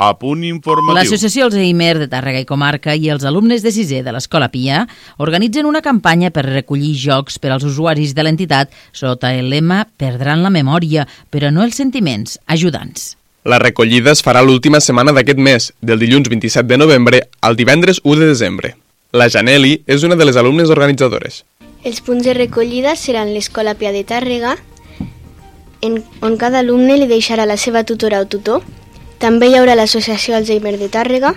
A punt informatiu. L'associació Alzheimer de Tàrrega i Comarca i els alumnes de sisè de l'Escola Pia organitzen una campanya per recollir jocs per als usuaris de l'entitat sota el lema Perdran la memòria, però no els sentiments, ajudants. La recollida es farà l'última setmana d'aquest mes, del dilluns 27 de novembre al divendres 1 de desembre. La Janeli és una de les alumnes organitzadores. Els punts de recollida seran l'Escola Pia de Tàrrega, en, on cada alumne li deixarà la seva tutora o tutor. També hi haurà l'Associació Alzheimer de Tàrrega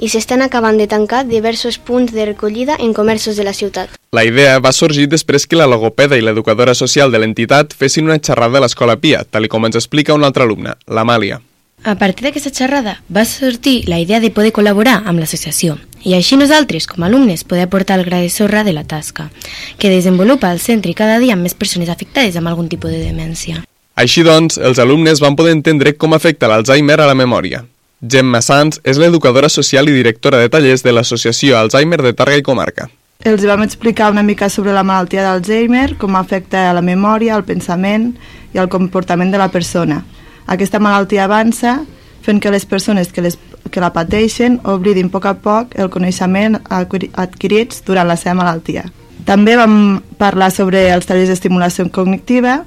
i s'estan acabant de tancar diversos punts de recollida en comerços de la ciutat. La idea va sorgir després que la logopeda i l'educadora social de l'entitat fessin una xerrada a l'Escola Pia, tal com ens explica una altra alumna, l'Amàlia. A partir d'aquesta xerrada va sortir la idea de poder col·laborar amb l'associació i així nosaltres, com a alumnes, poder aportar el gra de sorra de la tasca que desenvolupa el centre cada dia amb més persones afectades amb algun tipus de demència. Així doncs, els alumnes van poder entendre com afecta l'Alzheimer a la memòria. Gemma Sanz és l'educadora social i directora de tallers de l'Associació Alzheimer de Targa i Comarca. Els vam explicar una mica sobre la malaltia d'Alzheimer, com afecta a la memòria, al pensament i al comportament de la persona. Aquesta malaltia avança fent que les persones que, les, que la pateixen oblidin a poc a poc el coneixement adquirits durant la seva malaltia. També vam parlar sobre els tallers d'estimulació cognitiva,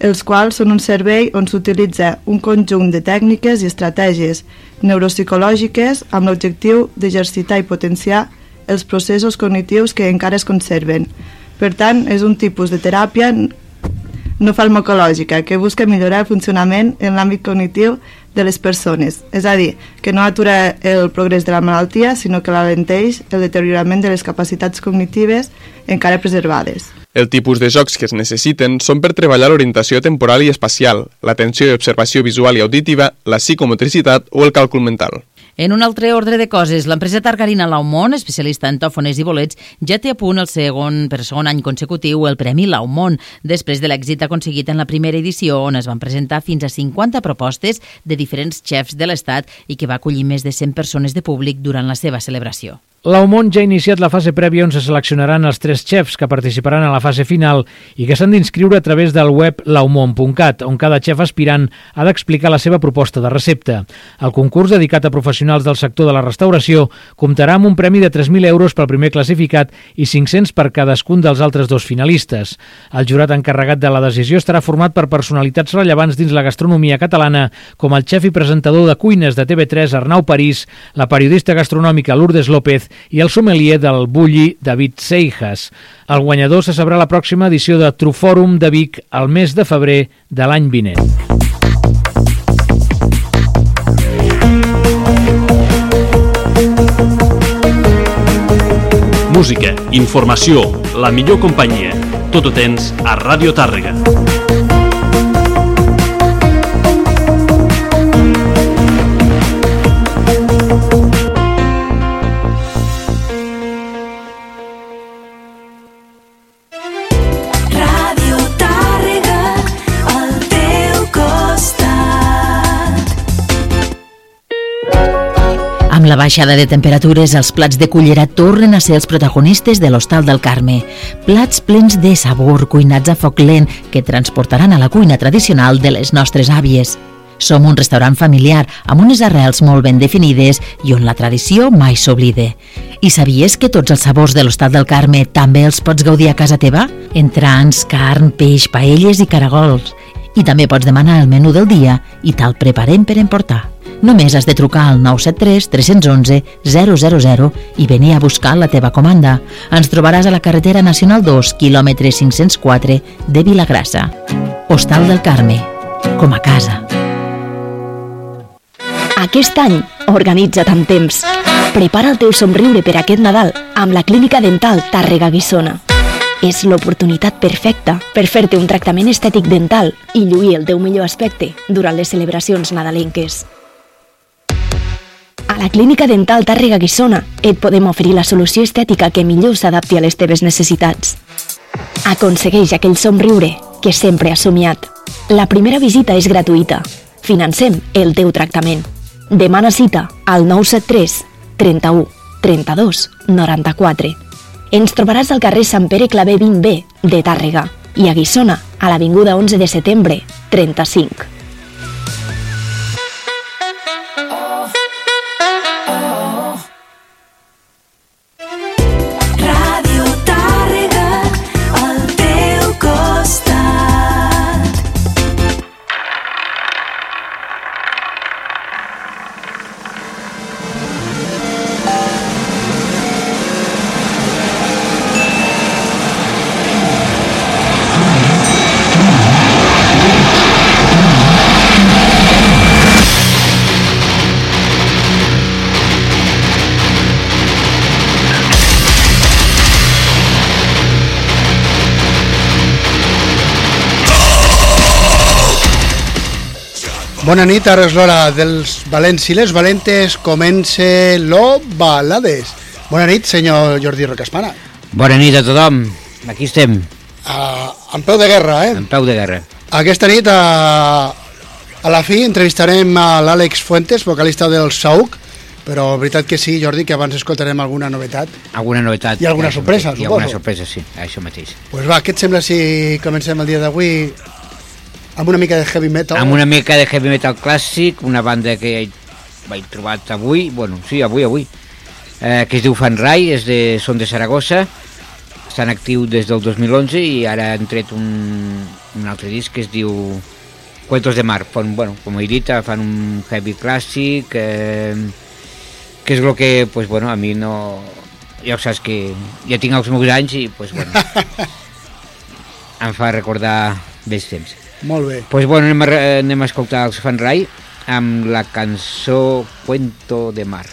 els quals són un servei on s'utilitza un conjunt de tècniques i estratègies neuropsicològiques amb l'objectiu d'exercitar i potenciar els processos cognitius que encara es conserven. Per tant, és un tipus de teràpia no farmacològica que busca millorar el funcionament en l'àmbit cognitiu de les persones, és a dir, que no atura el progrés de la malaltia, sinó que l'alenteix el deteriorament de les capacitats cognitives encara preservades. El tipus de jocs que es necessiten són per treballar l'orientació temporal i espacial, l'atenció i observació visual i auditiva, la psicomotricitat o el càlcul mental. En un altre ordre de coses, l'empresa targarina Laumont, especialista en tòfones i bolets, ja té a punt el segon per segon any consecutiu el Premi Laumont, després de l'èxit aconseguit en la primera edició, on es van presentar fins a 50 propostes de diferents xefs de l'Estat i que va acollir més de 100 persones de públic durant la seva celebració. L'Aumont ja ha iniciat la fase prèvia on se seleccionaran els tres xefs que participaran a la fase final i que s'han d'inscriure a través del web laumont.cat, on cada xef aspirant ha d'explicar la seva proposta de recepta. El concurs dedicat a professionals del sector de la restauració comptarà amb un premi de 3.000 euros pel primer classificat i 500 per cadascun dels altres dos finalistes. El jurat encarregat de la decisió estarà format per personalitats rellevants dins la gastronomia catalana, com el xef i presentador de cuines de TV3 Arnau París, la periodista gastronòmica Lourdes López i el sommelier del Bulli David Seijas. El guanyador se sabrà la pròxima edició de Trufòrum de Vic al mes de febrer de l'any vinent. Música, informació, la millor companyia. Tot ho tens a Ràdio Tàrrega. La baixada de temperatures, els plats de cullera tornen a ser els protagonistes de l'Hostal del Carme. Plats plens de sabor, cuinats a foc lent, que transportaran a la cuina tradicional de les nostres àvies. Som un restaurant familiar amb unes arrels molt ben definides i on la tradició mai s'oblide. I sabies que tots els sabors de l'Hostal del Carme també els pots gaudir a casa teva? Entrants, carn, peix, paelles i caragols. I també pots demanar el menú del dia i te'l preparem per emportar. Només has de trucar al 973 311 000 i venir a buscar la teva comanda. Ens trobaràs a la carretera nacional 2, quilòmetre 504 de Vilagrassa. Hostal del Carme, com a casa. Aquest any, organitza't amb temps. Prepara el teu somriure per aquest Nadal amb la Clínica Dental Tàrrega Guissona. És l'oportunitat perfecta per fer-te un tractament estètic dental i lluir el teu millor aspecte durant les celebracions nadalenques. La Clínica Dental Tàrrega Guissona et podem oferir la solució estètica que millor s'adapti a les teves necessitats. Aconsegueix aquell somriure que sempre has somiat. La primera visita és gratuïta. Financem el teu tractament. Demana cita al 973 31 32 94. Ens trobaràs al carrer Sant Pere Clavé 20B de Tàrrega i a Guissona, a l'Avinguda 11 de setembre 35. Bona nit, ara és l'hora dels valents i les valentes. Comence lo balades. Bona nit, senyor Jordi Rocaspana. Bona nit a tothom. Aquí estem. Uh, en peu de guerra, eh? En peu de guerra. Aquesta nit, a, a la fi, entrevistarem a l'Àlex Fuentes, vocalista del Sauk, però veritat que sí, Jordi, que abans escoltarem alguna novetat. Alguna novetat. I alguna sorpresa, I alguna sorpresa, sí, això mateix. Doncs pues va, què et sembla si comencem el dia d'avui amb una mica de heavy metal. Amb una mica de heavy metal clàssic, una banda que vaig trobat avui, bueno, sí, avui, avui, eh, que es diu Fanrai, és de, són de Saragossa, estan actius des del 2011 i ara han tret un, un altre disc que es diu Cuentos de Mar. Fan, bueno, com he dit, fan un heavy clàssic, eh, que és el que, pues, bueno, a mi no... Ja ho saps que ja tinc els meus anys i, pues, bueno, em fa recordar vells temps. Molt bé. Doncs pues bueno, anem a, anem a escoltar els Fan Rai amb la cançó Cuento de Mar.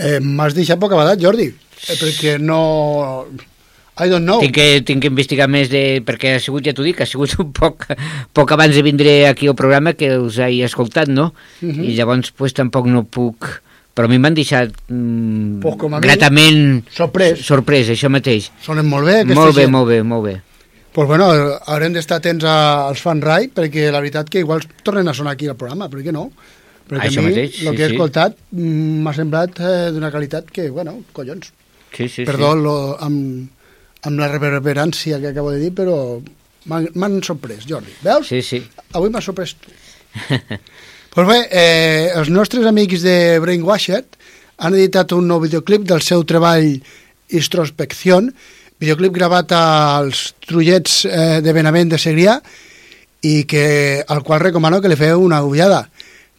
Eh, M'has deixat poca edat, Jordi, eh, perquè no... I don't know. Tinc que, tinc que investigar més de... perquè ha sigut, ja t'ho dic, ha sigut un poc, poc abans de vindre aquí al programa que us he escoltat, no? Mhm. I llavors pues, tampoc no puc... Però a mi m'han deixat mm, Pues com a mi, gratament sorprès. sorprès, això mateix. Sonen molt bé, aquesta Molt bé, gent. molt bé, molt bé. Pues bueno, haurem d'estar atents als fan Rai, perquè la veritat que igual tornen a sonar aquí al programa, per què no? Perquè Això a mi, mateix, el sí, que he sí. escoltat m'ha semblat eh, d'una qualitat que, bueno, collons. Sí, sí, Perdó sí. lo, amb, amb la reverberància que acabo de dir, però m'han m'han sorprès, Jordi. Veus? Sí, sí. Avui m'ha sorprès tu. pues bé, eh, els nostres amics de Brainwashed han editat un nou videoclip del seu treball Introspección, videoclip gravat als Trullets eh, de Benavent de Segrià i que, al qual recomano que li feu una ullada.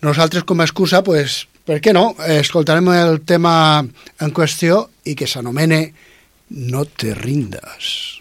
Nosaltres, com a excusa, pues, per què no? Escoltarem el tema en qüestió i que s'anomene No te rindas.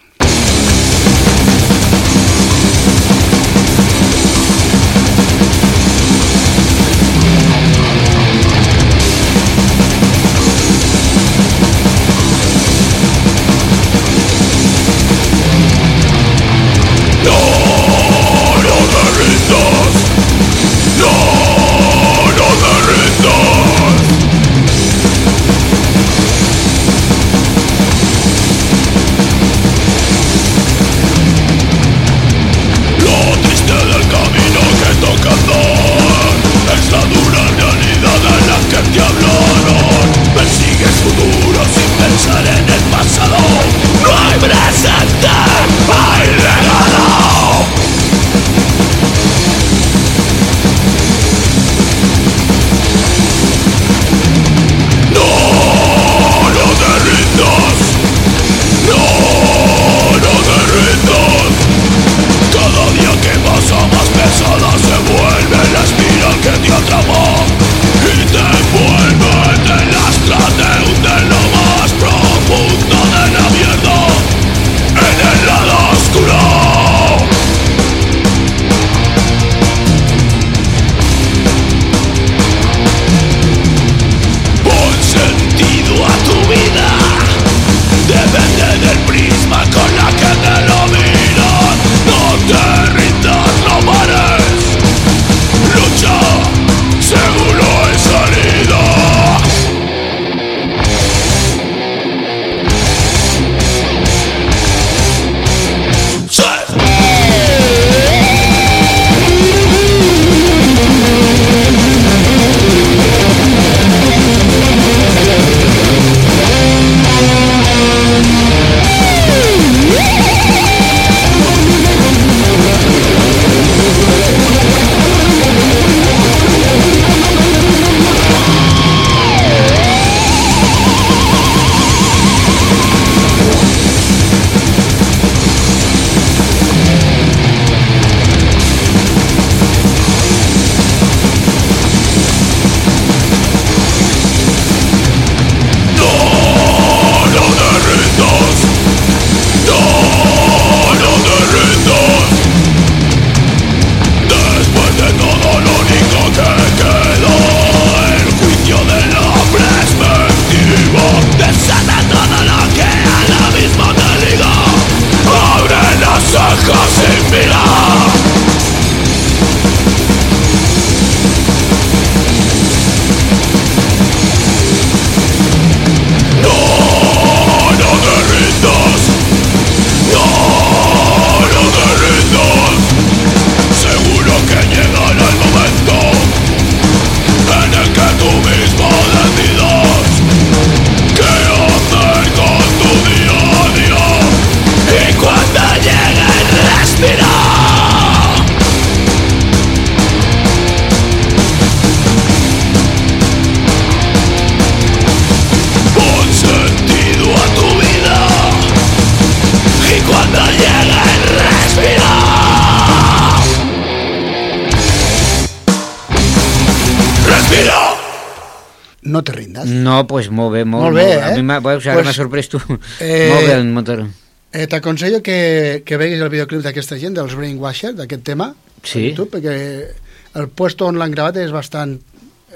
Pues molt bé, molt, Molt bé, A eh? mi m'ha veus, ara Pues, m'ha sorprès tu. eh, molt bé, el motor. Eh, T'aconsello que, que veguis el videoclip d'aquesta gent, dels Brainwasher, d'aquest tema, Sí. a YouTube, perquè el puesto on l'han gravat és bastant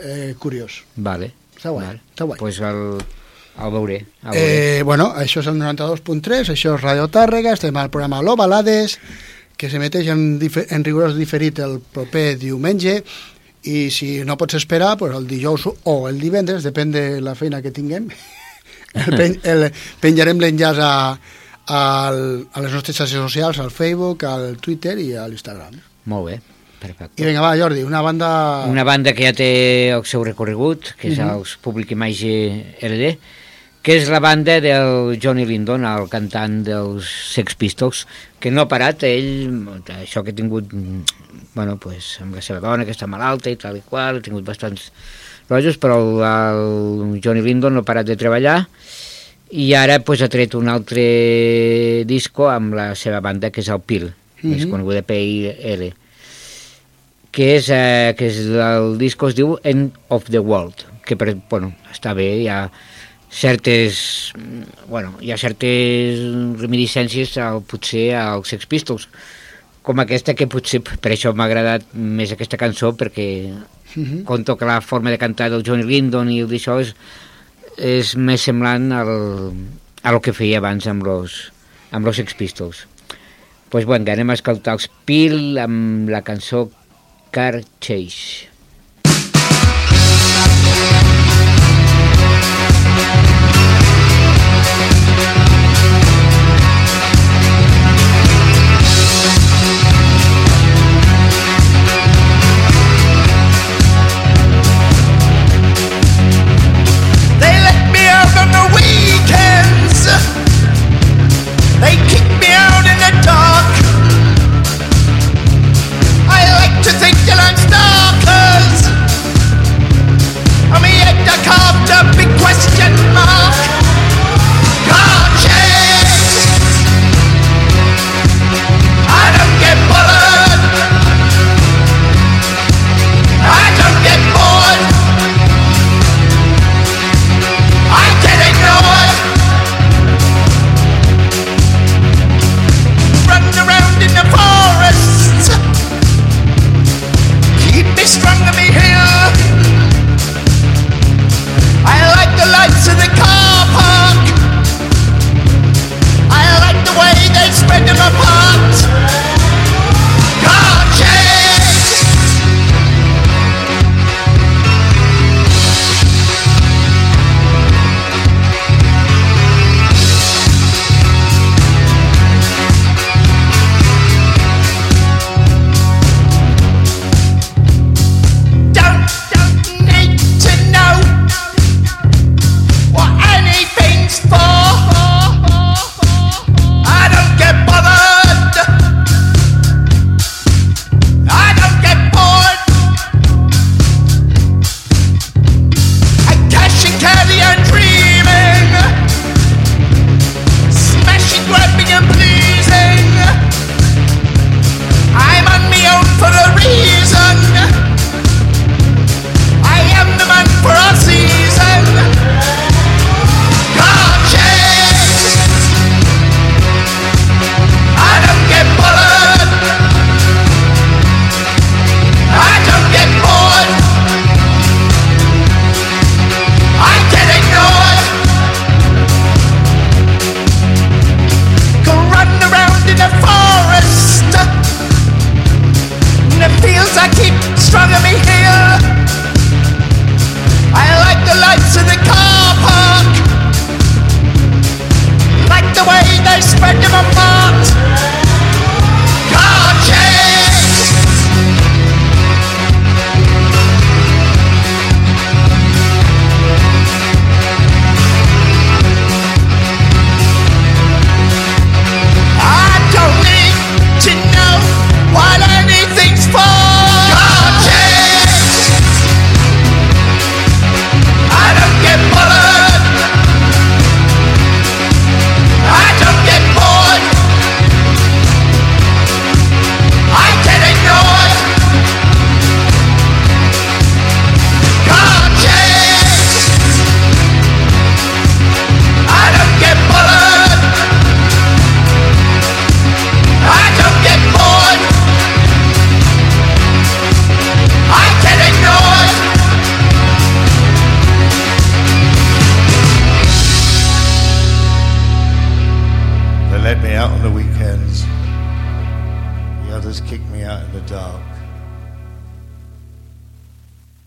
eh, curiós. Vale. està guai, Val. està guai. Pues el, el veuré. El veuré. Eh, bueno, això és el 92.3, això és Radio Tàrrega, estem al programa L'Ovalades, que s'emeteix en, dife- en rigorós diferit el proper diumenge, i si no pots esperar, pues el dijous o el divendres, depèn de la feina que tinguem, el pen, el, penjarem l'enllaç a, al, a les nostres xarxes socials, al Facebook, al Twitter i a l'Instagram. Molt bé, perfecte. I vinga, va, Jordi, una banda... Una banda que ja té el seu recorregut, que és Mhm. els Public Image LD, que és la banda del Johnny Lindon, el cantant dels Sex Pistols, que no ha parat, ell, això que ha tingut, mm, bueno, pues, amb la seva dona, que està malalta i tal i qual, ha tingut bastants rojos, però el, el Johnny Lindon no ha parat de treballar, i ara pues, ha tret un altre disco amb la seva banda, que és el Pil, més Mhm. coneguda PIL, que és, eh, que és el disco es diu End of the World, que per, bueno, està bé, ha certes mm, bueno, hi ha certes reminiscències al, potser als Sex Pistols com aquesta que potser per això m'ha agradat més aquesta cançó perquè Mhm. conto que la forma de cantar del Johnny Lindon i d'això és, és més semblant al, a lo que feia abans amb los, amb los Sex Pistols pues bueno, anem a escoltar els Pil amb la cançó Car Chase.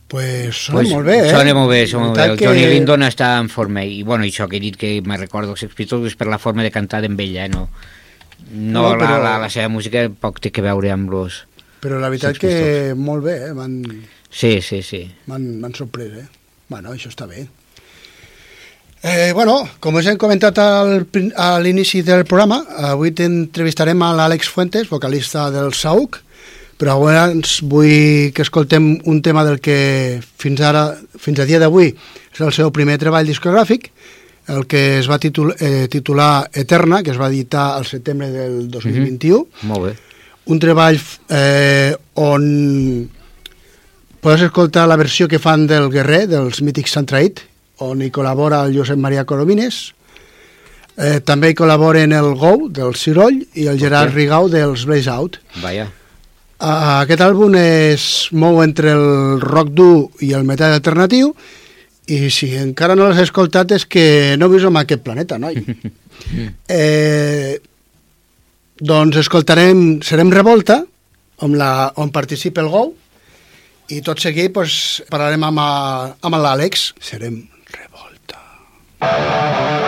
Pues sona Pues molt bé, eh? Sona molt bé, sona molt bé. La El veritat Johnny que- Lindon està en forma i, bueno, això que he dit que me recordo els Sex Pistols és per la forma de cantar d'en ella, eh? no, no, No, la, però- la, la seva música poc té que veure amb los... Però la veritat que molt bé, eh? M'han Sí, sí, sí. m'han- sorprès, eh? Bueno, això està bé. Eh, bueno, com us hem comentat al, a l'inici del programa, avui entrevistarem a l'Àlex Fuentes, vocalista del Sauk, però abans vull que escoltem un tema del que fins ara, fins a dia d'avui, és el seu primer treball discogràfic, el que es va titul eh, titular Eterna, que es va editar al setembre del 2021. Molt bé. Un treball eh, on podes escoltar la versió que fan del Guerrer, dels mítics Santraït, on hi col·labora el Josep Maria Coromines. Eh, també hi col·laboren el Gou, del Ciroll, i el Gerard Rigau, dels Blaze Out. Vaya. Uh, aquest àlbum es mou entre el rock dur i el metal alternatiu i si encara no l'has escoltat és que no vius en aquest planeta, noi. eh, doncs escoltarem Serem Revolta, on, la, on participa el Gou, i tot seguit pues, parlarem amb, a- amb l'Àlex. Serem Serem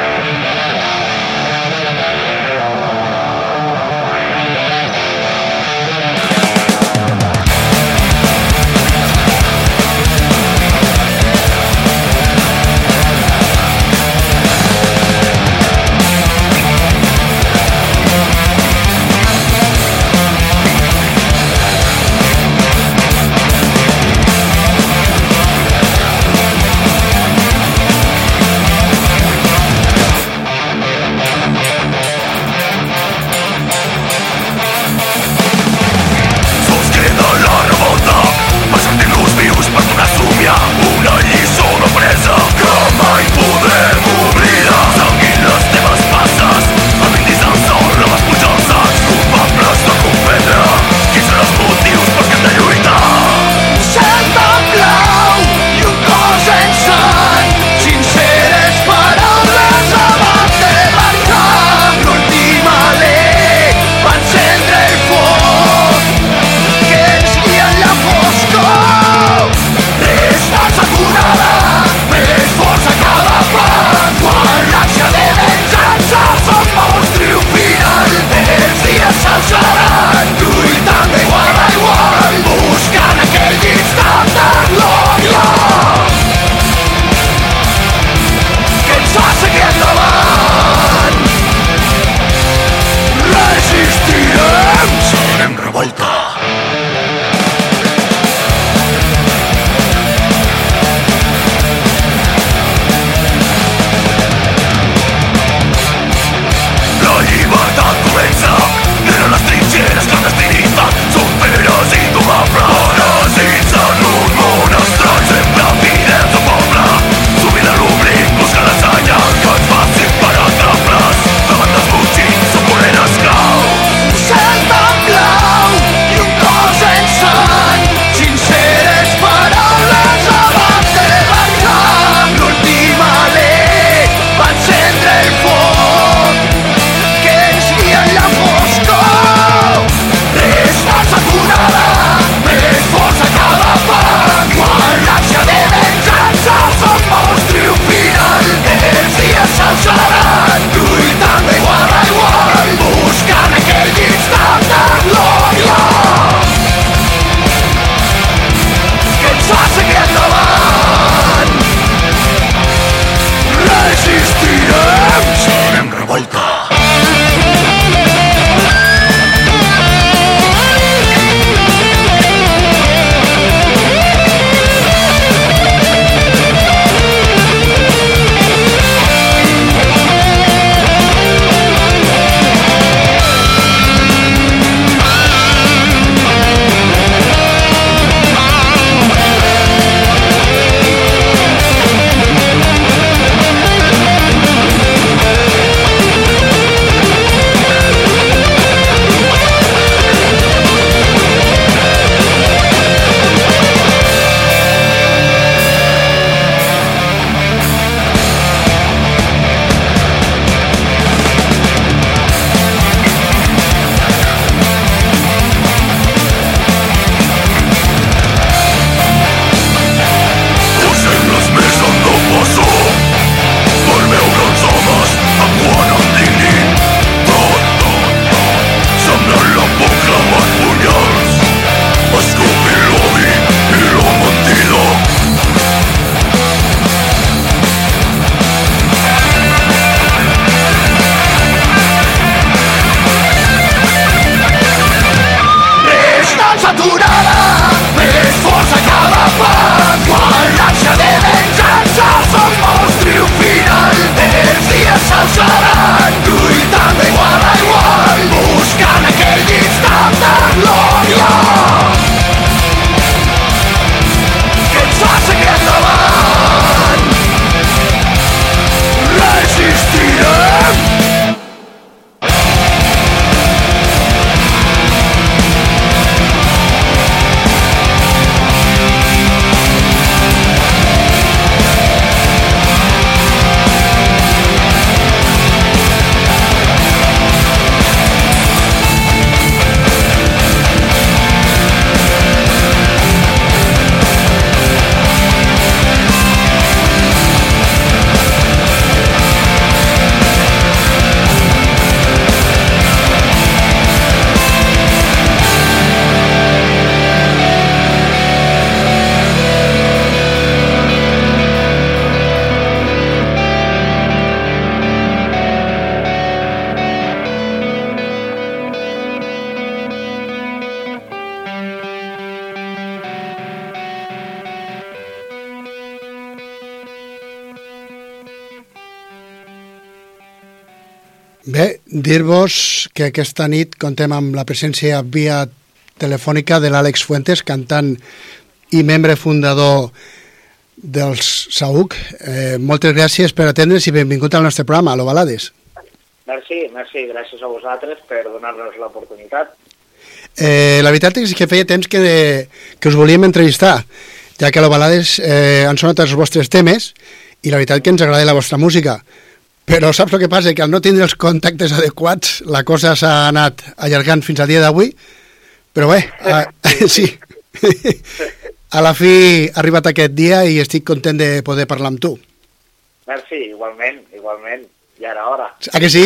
dir-vos que aquesta nit contem amb la presència via telefònica de l'Àlex Fuentes, cantant i membre fundador dels SAUC. Eh, moltes gràcies per atendre's i benvingut al nostre programa, a l'Ovalades. Merci, merci, gràcies a vosaltres per donar-nos l'oportunitat. Eh, la veritat és que feia temps que, que us volíem entrevistar, ja que a l'Ovalades eh, han sonat els vostres temes i la veritat que ens agrada la vostra música. Però saps el que passa? Que al no tindre els contactes adequats la cosa s'ha anat allargant fins al dia d'avui, però bé, a, sí, a la fi ha arribat aquest dia i estic content de poder parlar amb tu. Merci, igualment, igualment, ja era hora. A que sí?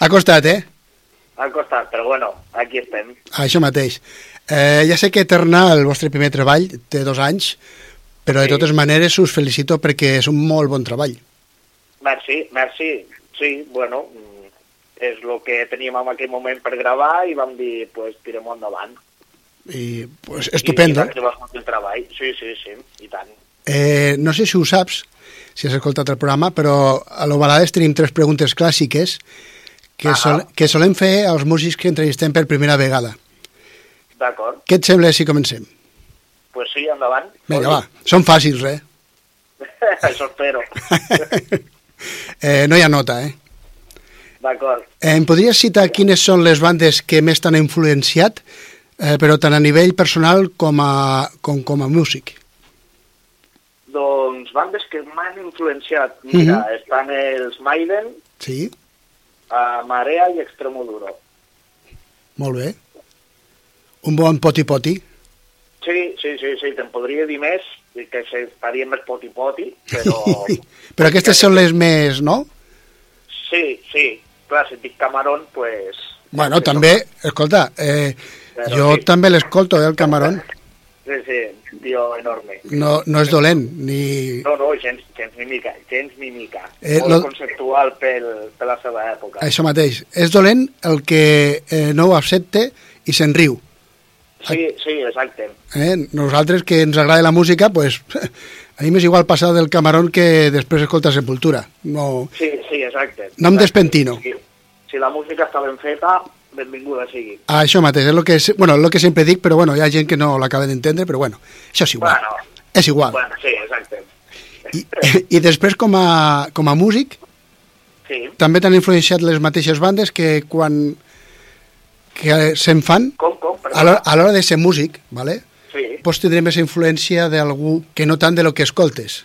Ha costat, eh? Ha costat, però bueno, aquí estem. Això mateix. Eh, ja sé que Eterna, el vostre primer treball, té dos anys, però de Sí. totes maneres us felicito perquè és un molt bon treball. Merci, merci. Sí, bueno, mm, és el que teníem en aquell moment per gravar i vam dir, pues, tirem endavant. I, pues, estupendo. I, i vam fer el treball, sí, sí, sí, i tant. Eh, no sé si ho saps, si has escoltat el programa, però a l'Ovalades tenim tres preguntes clàssiques que, sol, que solem fer als músics que entrevistem per primera vegada. D'acord, Què et sembla si comencem? Pues sí, endavant. Vinga, va, són fàcils, eh? Això espero. eh? No hi ha nota, eh? D'acord. eh? Em podries citar quines són les bandes que més t'han influenciat, eh, però tant a nivell personal com a, com, com a músic? Doncs bandes que m'han influenciat. Mira, Mhm. estan els Maiden, Sí, a Marea i Extremoduro. molt bé. Un bon poti-poti. Sí, sí, sí, sí, te'n podria dir més, que se faria més poti-poti, però Però aquestes són les més, no? sí, sí, clar, si et dic Camarón, pues... Bueno, també, escolta, eh, Però jo sí. també l'escolto, eh, el Camarón. Sí, sí, tio enorme. No, no és dolent, ni... No, no, gens, gens ni mica, gens ni mica. Eh, Molt lo- conceptual pel, per la seva època. Això mateix. És dolent el que eh, no ho accepte i se'n riu. Sí, sí, exacte. Eh? Nosaltres que ens agrada la música, pues, a mi m'és igual passar del Camarón que després escoltar Sepultura. No, Sí, sí, exacte. no em despentino. Si, si la música està ben feta, benvinguda sigui. Ah, això mateix, és el que, bueno, el que sempre dic, però bueno, hi ha gent que no l'acaba d'entendre, però bueno, això és igual. Bueno, És igual. bueno, sí, exacte. I després, com a, com a músic, Sí. també t'han influenciat les mateixes bandes que quan que se'n fan, Com, com? A l'hora a l'hora de ser músic, ¿vale? Sí. pots tindre més influència d'algú que no tant de lo que escoltes.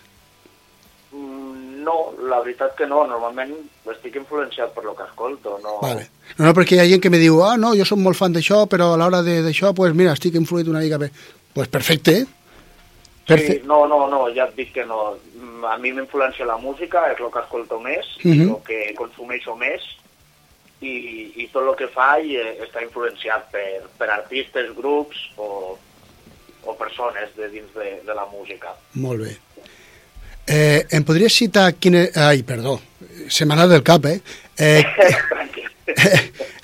Mm, No, la veritat que no. Normalment estic influenciat per lo que escolto. No... Vale. No, no, perquè hi ha gent que me diu, ah, no, jo soc molt fan d'això, però a l'hora de- d'això, pues mira, estic influït una mica bé. Pues perfecte, eh? Sí, no, no, no, ja et dic que no. Mm, A mi m'influencia la música, és el que escolto més, Mhm. el que consumeixo més, i, i tot el que faig eh, està influenciat per, per artistes, grups o, o persones de dins de, de la música. Molt bé. Eh, em podries citar quina... Ai, perdó, se m'ha del cap, eh? eh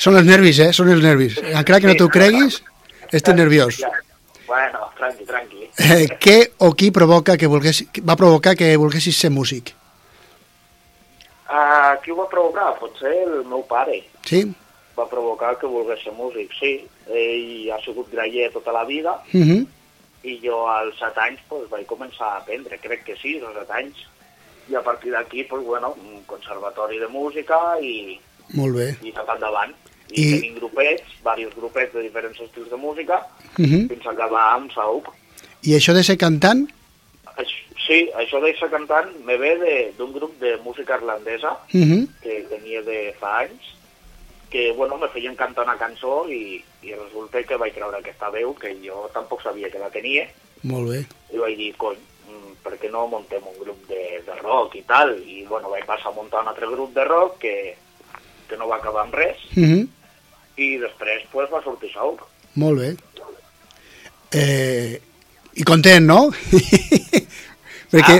són els nervis, eh? Són els nervis. Encara que no t'ho creguis, estic nerviós. Bueno, tranqui, tranqui. Eh, què o qui provoca que volguessis, va provocar que volguessis ser músic? Uh, qui ho va provocar? Potser el meu pare. Sí? Va provocar que volgués ser músic, sí. Ell ha sigut graller tota la vida, Uh -huh. i jo als set anys pues, vaig començar a aprendre, crec que sí, als set anys, i a partir d'aquí, pues, bueno, un conservatori de música i, Molt bé. i cap endavant. I, I- tenim grupets, diversos grupets de diferents estils de música, Uh -huh. fins a acabar amb Saúc. I això de ser cantant? Aix- Sí, això de ser cantant me ve de- d'un grup de música irlandesa Uh -huh. que tenia de fa anys, que, bueno, me feien cantar una cançó i, i resulta que vaig creure aquesta veu, que jo tampoc sabia que la tenia, Molt bé. i vaig dir, cony, mm, per què no muntem un grup de, de rock i tal? I, bueno, vaig passar a muntar un altre grup de rock que, que no va acabar amb res, Uh -huh. i després, pues, va sortir Saúc. Molt bé. Eh, I content, no? perquè,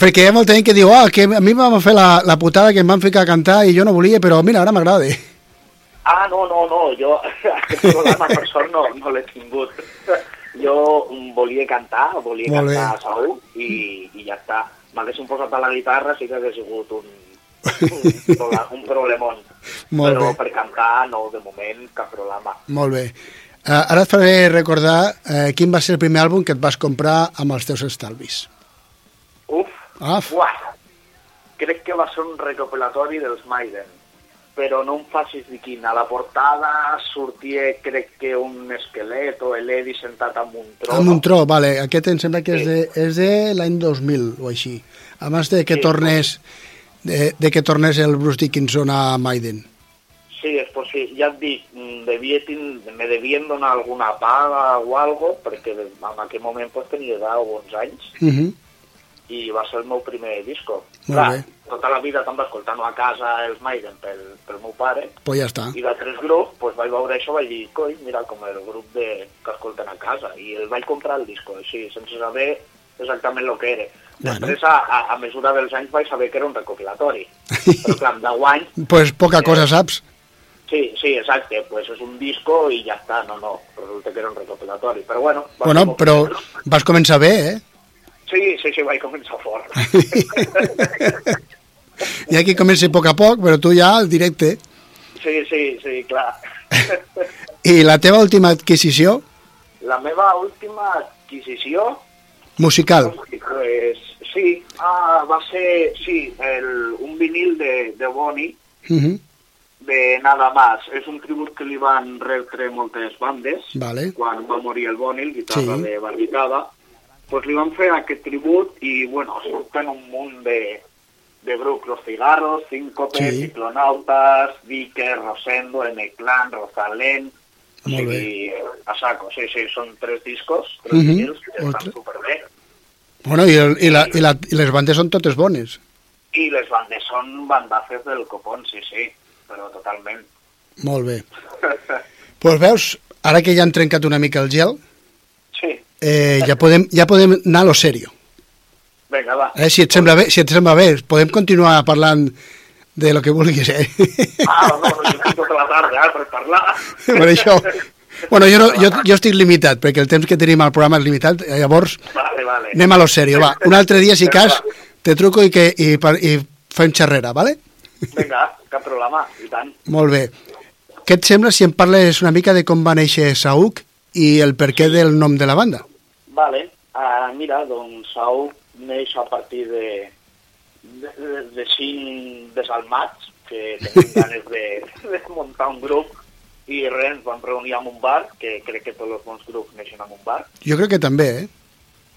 perquè hi ha molta gent que diu oh, que a mi van fer la, la putada que em van ficar a cantar i jo no volia, però mira, ara m'agrada. Ah, no, no, no, jo aquest programa per sort no, no l'he tingut. Jo volia cantar, volia Molt bé. cantar a Saúl i, i ja està. M'haguessin posat a la guitarra sí que hagués sigut un, un, un problemón. Molt Però bé. per cantar, no, de moment, cap problema. Molt bé. Uh, ara et faré recordar uh, quin va ser el primer àlbum que et vas comprar amb els teus estalvis. Uf, Ah, uah, crec que va ser un recopilatori dels Maiden, però no em facis dir quin. A la portada sortia, crec que un esquelet o l'Edi sentat amb un tro. amb un tro, vale. Aquest em sembla que és de, és de l'any 2000 o així. Abans de que Sí, tornés de, de que tornés el Bruce Dickinson a Maiden. Sí, és possible. Ja et dic, mm, devia me devien donar alguna paga o algo, perquè en aquell moment pues, tenia 10 o 11 anys, Uh -huh. I va ser el meu primer disco. Molt Clar, bé. tota la vida també escoltant-ho a casa els Maiden pel, pel meu pare, Pues ja està. i d'altres grups, pues, vaig veure això, vaig dir, coi, mira, com el grup de, que escolten a casa, i el vaig comprar el disco, així, sense saber exactament el que era. Bueno. Després, a, a, a mesura dels anys, vaig saber que era un recopilatori. Però clar, amb 10 anys, Pues poca cosa saps. sí, sí, exacte, pues és un disco i ja està, no, no, resulta que era un recopilatori. Però bueno, Bueno, però vas començar bé, eh? Sí, sí, sí, vaig començar fort. Hi ha qui comença a poc a poc, però tu ja al directe. Sí, sí, sí, clar. I la teva última adquisició La meva última adquisició musical. Pues sí, ah, va ser sí, el, un vinil de, de Bonnie Uh -huh. de Nada Más. És un tribut que li van retre moltes bandes Vale. quan va morir el Bonnie, el guitarra Sí. de Barricada. Pues li van fer aquest tribut i, bueno, surten un munt de, de grups, Los Cigarros, Síncope, Sí. Ciclonautas, Vicker, Rosendo, M-Clan, Rosalén... O sigui, a saco, sí, sí, són tres discos, tres Mhm. vinils, que estan Ostres. superbé. Bueno, i, el, i, la, i, la, i les bandes són totes bones. I les bandes són bandazes del copón, sí, sí, però totalment. Molt bé. pues veus, ara que ja han trencat una mica el gel, eh, ja, podem, ja podem anar a lo serio. vinga, va. Eh, si, et sembla bé, si et sembla bé, podem continuar parlant de lo que vulguis, eh? Ah, no, no, tota la tarda eh, per parlar. per això... Bueno, jo, no, jo, jo estic limitat, perquè el temps que tenim al programa és limitat, eh, llavors Vale, vale. anem a lo serio, va. Un altre dia, si cas, te truco i, que, i, i fem xerrera, vale? Vinga, cap problema, i tant. Molt bé. Què et sembla si em parles una mica de com va néixer Saúc i el perquè del nom de la banda? Vale, uh, mira, doncs Sau neix a partir de, de, de, de cinc desalmats que tenim ganes de, de muntar un grup i res, ens vam reunir en un bar, que crec que tots els bons grups neixen en un bar. Jo crec que també, eh?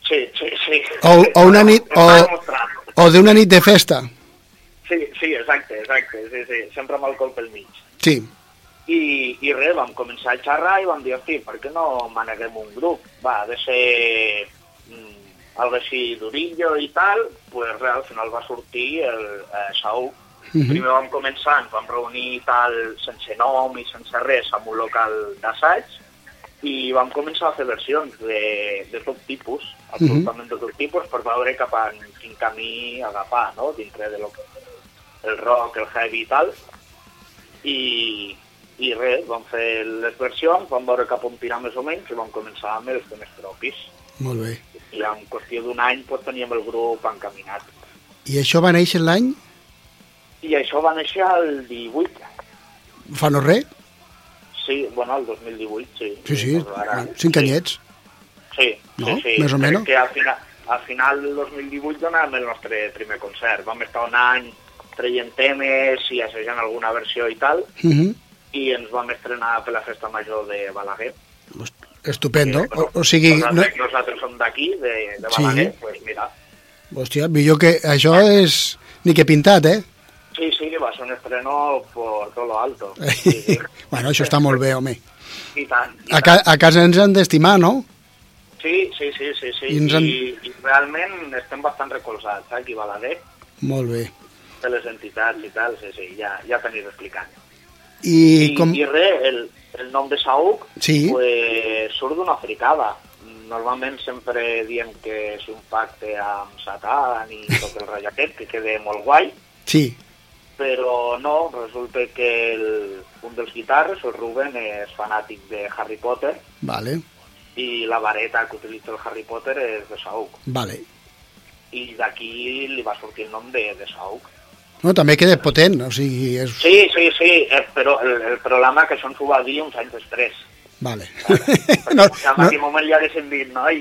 Sí, sí, sí. O, o una nit, o, o d'una nit de festa. Sí, sí, exacte, exacte, sí, sí, sempre amb alcohol pel mig. Sí, I, i res, vam començar a xerrar i vam dir, hosti, per què no maneguem un grup? Va, ha de ser mm, algo així durillo i tal, pues res, al final va sortir el eh, Saúl. Mhm. Primer vam començar, ens vam reunir tal sense nom i sense res en un local d'assaig i vam començar a fer versions de, de tot tipus, absolutament de tot tipus, per veure cap a quin camí agafar, no?, dintre de lo que el rock, el heavy i tal. I, i res, vam fer les versions, vam veure cap on tirar més o menys i vam començar amb els temes propis. molt bé. I en qüestió d'un any pues, teníem el grup encaminat. I això va néixer l'any I això va néixer el 18. fa no res? Sí, bueno, el 2018, sí. Sí, sí, Pues ara- cinc anyets. Sí, No? sí, sí. Més o menys. Que al final, al final del 2018 donàvem el nostre primer concert. Vam estar un any traient temes i assajant alguna versió i tal, Uh -huh. I ens vam estrenar per la festa major de Balaguer. Estupendo. O, o sigui, no, Nosaltres, nosaltres som d'aquí, de, de Sí. Balaguer, pues mira, hòstia, millor que això és ni que pintat, eh? sí, sí, va ser un estreno por todo lo alto. Sí, sí. bueno, això està molt bé, home. I tant. I A, ca, a casa ens han d'estimar, no? Sí, sí, sí, sí, sí. I han- I, i realment estem bastant recolzats eh, aquí a Balaguer, Molt bé. de les entitats i tal, sí, sí, ja, ja t'aniré explicant. I, I, com... i res, el, el nom de Saúc Sí. pues, surt d'una fricada. Normalment sempre diem que és un pacte amb Satan i tot el ratll aquest, que queda molt guai, Sí, però no, resulta que el, un dels guitarres, el Ruben, és fanàtic de Harry Potter vale, i la vareta que utilitza el Harry Potter és de Saúc. vale. I d'aquí li va sortir el nom de, de Saúc. No, també queda potent, o sigui... És... Sí, sí, sí, eh, però el, el problema que això ens ho va dir uns anys després. Vale. no, no. En aquell moment ja haguéssim dit, noi,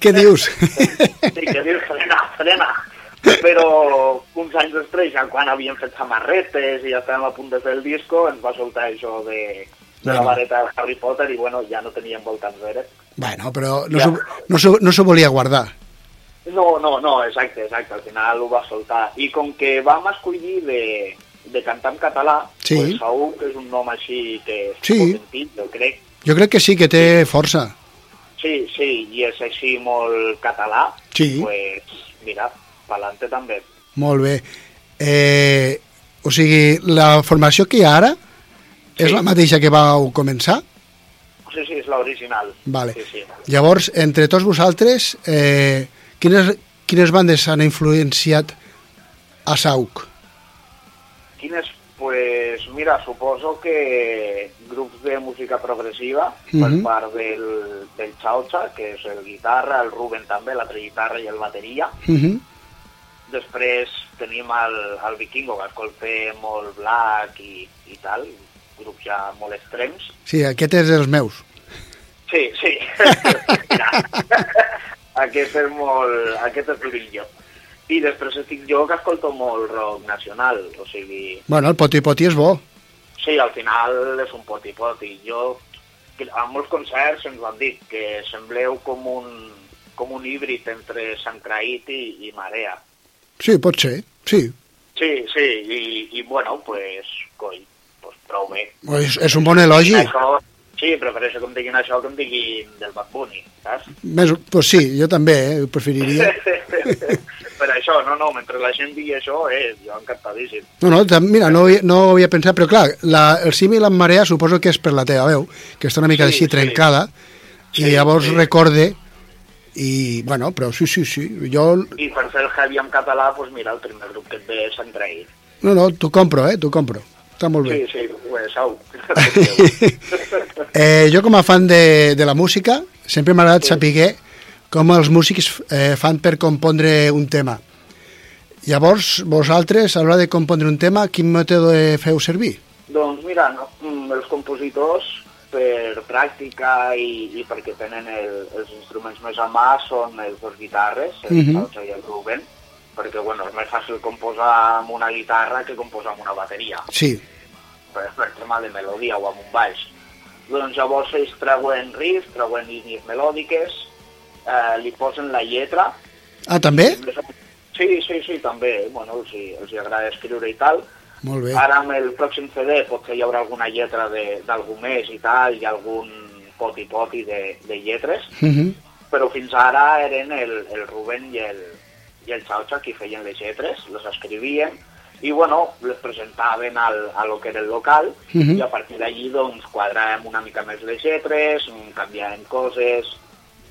Què dius? sí, que dius, frena, frena. Però uns anys després, ja quan havíem fet samarretes i ja estàvem a punt de fer el disco, ens va soltar això de, de la vareta de Harry Potter i bueno, ja no teníem volta enrere. Bueno, però no s'ho no s'ho- no s'ho volia guardar. No, no, no, exacte, exacte, al final ho va soltar. I com que vam escollir de, de cantar en català, Sí. pues Saúl, que és un nom així que és Sí. potentit, jo crec, Jo crec que sí, que té força. sí, sí, i és així molt català, Sí. pues mira, pa'lante també. Molt bé. Eh, o sigui, la formació que hi ha ara és la mateixa que vau començar? Sí, sí, és l'original. Vale. Sí, sí. Llavors, entre tots vosaltres, eh, quines, quines bandes han influenciat a Sauk? Quines, pues mira, suposo que grups de música progressiva per Mhm. part del, del Chaucha, que és el guitarra, el Ruben també, l'altre guitarra i el bateria. Uh -huh. Després tenim el, el Vikingo, que escolta molt black i, i tal, grups ja molt extrems. Sí, aquest és dels meus. Sí, sí. Aquest és molt... Aquest és durillo. I després estic jo que escolto molt rock nacional, o sigui... Bueno, el poti poti és bo. Sí, al final és un poti-poti. Jo, a molts concerts ens van dir que sembleu com un, com un híbrid entre Sant Craït i, i Marea. Sí, pot ser, sí. Sí, sí, i, i bueno, pues, coi, pues prou bé. És, és un bon elogi. Això, sí, prefereixo que em diguin això que em diguin del Bad Bunny, saps? Més, pues sí, jo també, eh, ho preferiria. per això, no, no, mentre la gent digui això, eh, jo encantadíssim. No, no, mira, no, ho no ho havia pensat, però clar, la, el símil amb marea suposo que és per la teva veu, que està una mica Sí, així trencada, Sí, i llavors sí. recorde, i, bueno, però sí, sí, sí, jo, I per fer el heavy en català, doncs mira, el primer grup que et ve és Craït. no, no, t'ho compro, eh, t'ho compro, està molt bé. Sí, sí, pues, au. Eh, jo com a fan de, de la música sempre m'ha agradat saber com els músics eh, fan per compondre un tema. Llavors, vosaltres, a l'hora de compondre un tema, quin mètode feu servir? Doncs mira, no, mm, els compositors, per pràctica i, i perquè tenen el, els instruments més a mà, són els dos guitarres, el Mhm. Salsa i el Ruben, perquè bueno, és més fàcil composar amb una guitarra que composar amb una bateria, Sí, per, tema de melodia o amb un baix. Doncs llavors ells treuen riffs, treuen línies melòdiques, eh, li posen la lletra, ah, també? Sí, sí, sí, també. Bueno, els, els agrada escriure i tal. Molt bé. Ara amb el pròxim CD potser hi haurà alguna lletra de- d'algú més i tal, i algun poti-poti de, de lletres, Mhm. però fins ara eren el, el Rubén i el, i el Xauxa qui feien les lletres, les escrivien, i bueno, les presentaven al, a lo que era el local, Mhm. i a partir d'allí doncs quadràvem una mica més les lletres, mm, canviàvem coses,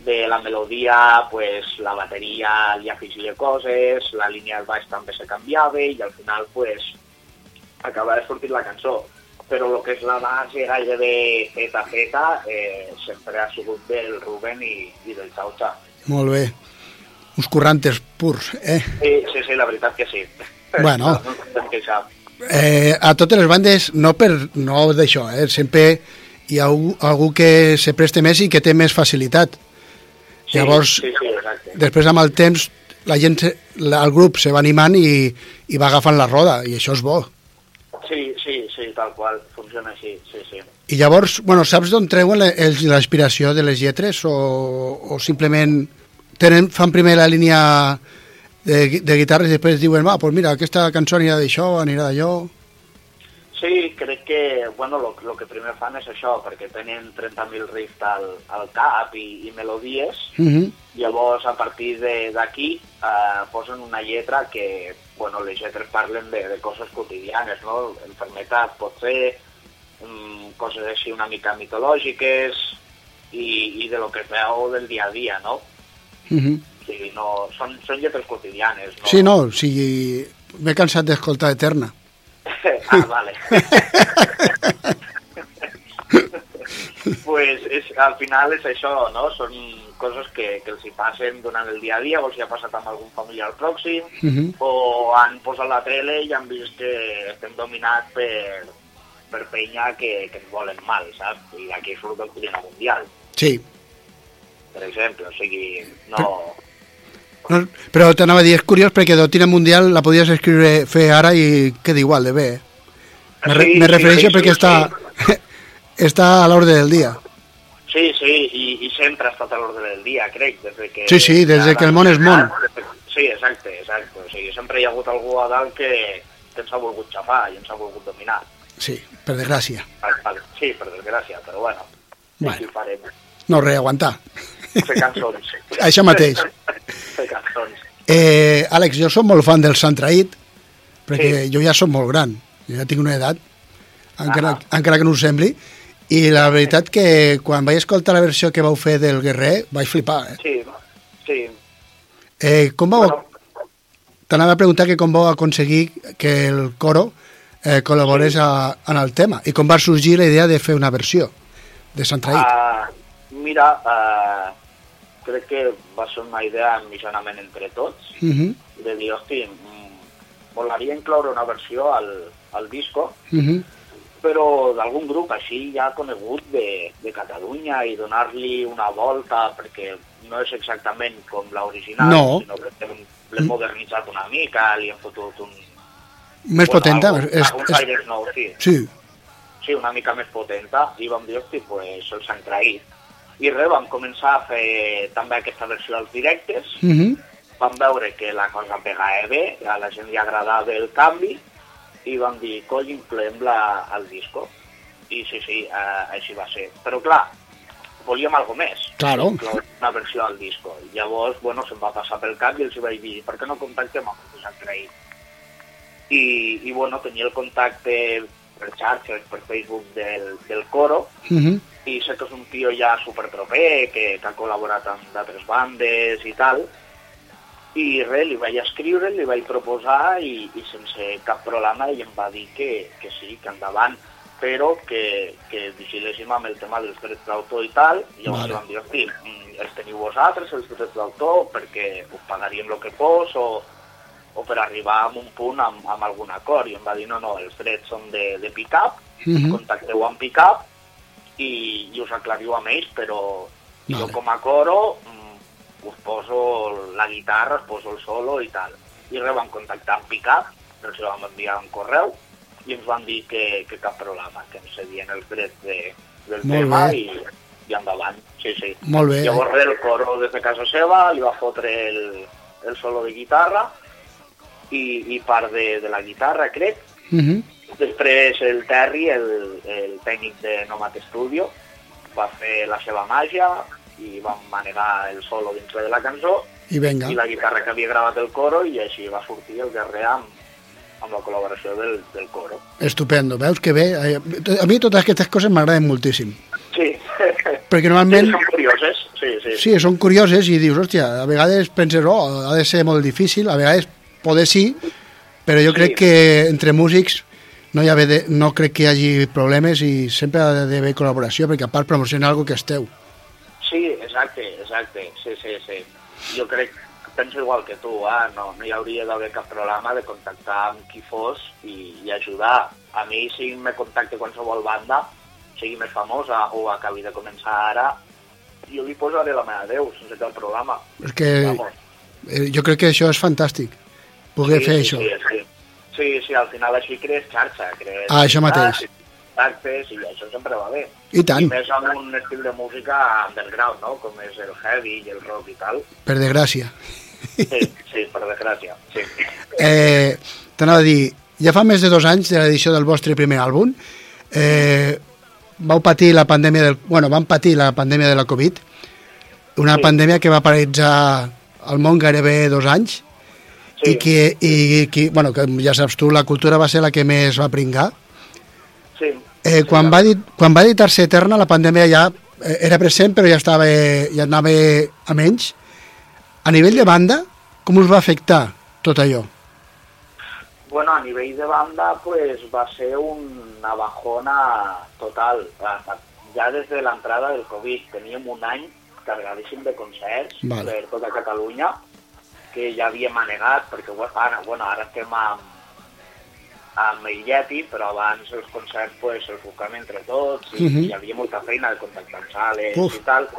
de la melodia, pues, la bateria li afegia coses, la línia del baix també se canviava i al final pues, acaba de sortir la cançó. Però el que és la base gairebé feta feta eh, sempre ha sigut del Ruben i, i del Xauxa. Molt bé. Uns currantes purs, eh? Sí, sí, sí, la veritat que sí. Bueno. No eh a totes les bandes, no per no d'això, eh? sempre hi ha algú, algú que se preste més i que té més facilitat. Sí, Llavors, sí, sí, exacte. després amb el temps la gent, la, el grup se va animant i, i va agafant la roda i això és bo. Sí, sí, sí, tal qual, funciona així, sí, sí. I llavors, bueno, saps d'on treuen l'inspiració de les lletres o, o simplement tenen, fan primer la línia de, de guitarres i després diuen, va, pues mira, aquesta cançó anirà d'això, anirà d'allò... Sí, crec que, bueno, lo, lo que primer fan és això, perquè tenen 30.000 riffs al, al cap i, i melodies, Mm -hmm. llavors a partir de- d'aquí eh, posen una lletra que, bueno, les lletres parlen de, de coses quotidianes, no? Enfermetat pot ser, mm, coses així una mica mitològiques i, i de lo que es veu del dia a dia, no? Mm -hmm. O sigui, no, són, són lletres quotidianes, no? Sí, no, o sigui, m'he cansat d'escoltar Eterna. ah, vale. pues és, al final és això, no? Són coses que, que els hi passen durant el dia a dia, o els hi ha passat amb algun familiar pròxim, Mhm. o han posat la tele i han vist que estem dominats per, per penya que, que ens volen mal, saps? I d'aquí surt el Cuina Mundial, Sí. per exemple, o sigui, no... No, però t'anava a dir, és curiós perquè Doctrina Mundial la podies escriure, fer ara i queda igual de bé. Me, re, Sí, me refereixo sí, perquè sí. està, està a l'ordre del dia. Sí, sí, i, i sempre ha estat a l'ordre del dia, crec, des de que... Sí, sí, des de que el món és món. Sí, exacte, exacte. O sigui, sempre hi ha hagut algú a dalt que, que ens ha volgut xafar i ens ha volgut dominar. Sí, per desgràcia. Sí, per desgràcia, però bueno, Bueno. farem. No, res, aguantar. Fer cançons. Això mateix. Fer cançons. Eh, Àlex, jo sóc molt fan del Sant Traït, perquè jo ja sóc molt gran, jo ja tinc una edat, encara, encara que no ho sembli, i la veritat que quan vaig escoltar la versió que vau fer del Guerrer vaig flipar. Eh? Sí, sí. Eh, com vau... T'anava a preguntar que com vau aconseguir que el coro eh, col·laborés a, en el tema i com va sorgir la idea de fer una versió de Sant Traït. Uh, mira, uh, crec que va ser una idea mitjanament entre tots, Uh -huh, de dir, hosti, mm, molaria incloure una versió al, al disco, uh -huh. però d'algun grup així ja conegut de, de Catalunya i donar-li una volta, perquè no és exactament com l'original, No. sinó que l'hem modernitzat una mica, li hem fotut un... Més potenta. Algun, És, alguns és, nous, sí. sí, Sí, una mica més potenta, i vam dir, hosti, pues els han traït. I res, vam començar a fer també aquesta versió als directes, uh -huh. vam veure que la cosa pegava bé, a la gent li agradava el canvi, i vam dir, coll, incloem-la al disco. I sí, sí, eh, així va ser. Però clar, volíem algo més. Claro. Una versió al disco. I llavors, bueno, se'm va passar pel cap i els vaig dir, per què no contactem amb els traït? I, I, bueno, tenia el contacte per xarxes, per Facebook del, del coro, uh -huh. i sé que és un tio ja superproper, que, que ha col·laborat amb d'altres bandes i tal, i res, li vaig escriure, li vaig proposar i, i sense cap problema ell em va dir que, que sí, que endavant, però que, que vigiléssim amb el tema dels drets d'autor i tal, i llavors Vale. vale. vam dir, hosti, mm, els teniu vosaltres, els drets d'autor, perquè us pagaríem el que fos, o, o per arribar a un punt amb, amb algun acord, i em va dir, no, no, els drets són de, de pick-up, Mhm. contacteu amb pick-up i, i us aclariu amb ells, però Vale. jo com a coro mm, us poso la guitarra, us poso el solo i tal. I res, vam contactar amb pick-up, els vam enviar un correu i ens van dir que, que cap problema, que ens cedien els drets de, del Molt tema bé. i, i endavant. Sí, sí. Molt bé. Llavors el coro des de casa seva li va fotre el, el solo de guitarra i, i part de, de la guitarra, crec, Uh -huh. Després el Terry, el, el tècnic de Nomad Studio, va fer la seva màgia i vam manegar el solo dintre de la cançó I venga. i la guitarra que havia gravat el coro i així va sortir el guerrer amb, amb la col·laboració del, del coro. Estupendo, veus que bé? Eh, A mi totes aquestes coses m'agraden moltíssim. Sí. Perquè normalment... Sí, són curioses, sí, sí. Sí, són curioses i dius, hòstia, a vegades penses, oh, ha de ser molt difícil, a vegades poder sí, però jo Sí. crec que entre músics no, hi ha de, no crec que hi hagi problemes i sempre ha d'haver col·laboració, perquè a part promocionar alguna que esteu. Sí, exacte, exacte, sí, sí, sí. Jo crec, penso igual que tu, eh? no, no hi hauria d'haver cap problema de contactar amb qui fos i, i ajudar. A mi, si me contacte qualsevol banda, sigui més famosa o acabi de començar ara, jo li posaré la meva Déu sense cap problema. És que Vamos. eh, jo crec que això és fantàstic, poder sí, fer sí, això. Sí, sí. sí, sí, al final així crees xarxa, crees... Ah, això mateix. Contactes i això sempre va bé. I tant. I més amb un estil de música underground, no?, com és el heavy i el rock i tal. Per desgràcia. Sí, sí, per desgràcia, sí. Eh, T'anava a dir, ja fa més de dos anys de l'edició del vostre primer àlbum, eh, vau patir la pandèmia del... Bueno, van patir la pandèmia de la Covid, una Sí. pandèmia que va paralitzar el món gairebé dos anys, Sí. i que, i, que, bueno, que ja saps tu, la cultura va ser la que més va pringar. Sí. Eh, quan, va, dit- quan va editar-se Eterna, la pandèmia ja eh, era present, però ja, estava, ja anava a menys. A nivell de banda, com us va afectar tot allò? Bueno, a nivell de banda, pues, va ser una bajona total. Ja des de l'entrada del Covid teníem un any cargadíssim de concerts Vale. per tota Catalunya que ja havíem manegat, perquè bueno, ara, bueno, ara estem amb, amb el Yeti, però abans els concerts pues, els buscàvem entre tots i Mhm. hi havia molta feina de contactar amb sales Uf. i tal.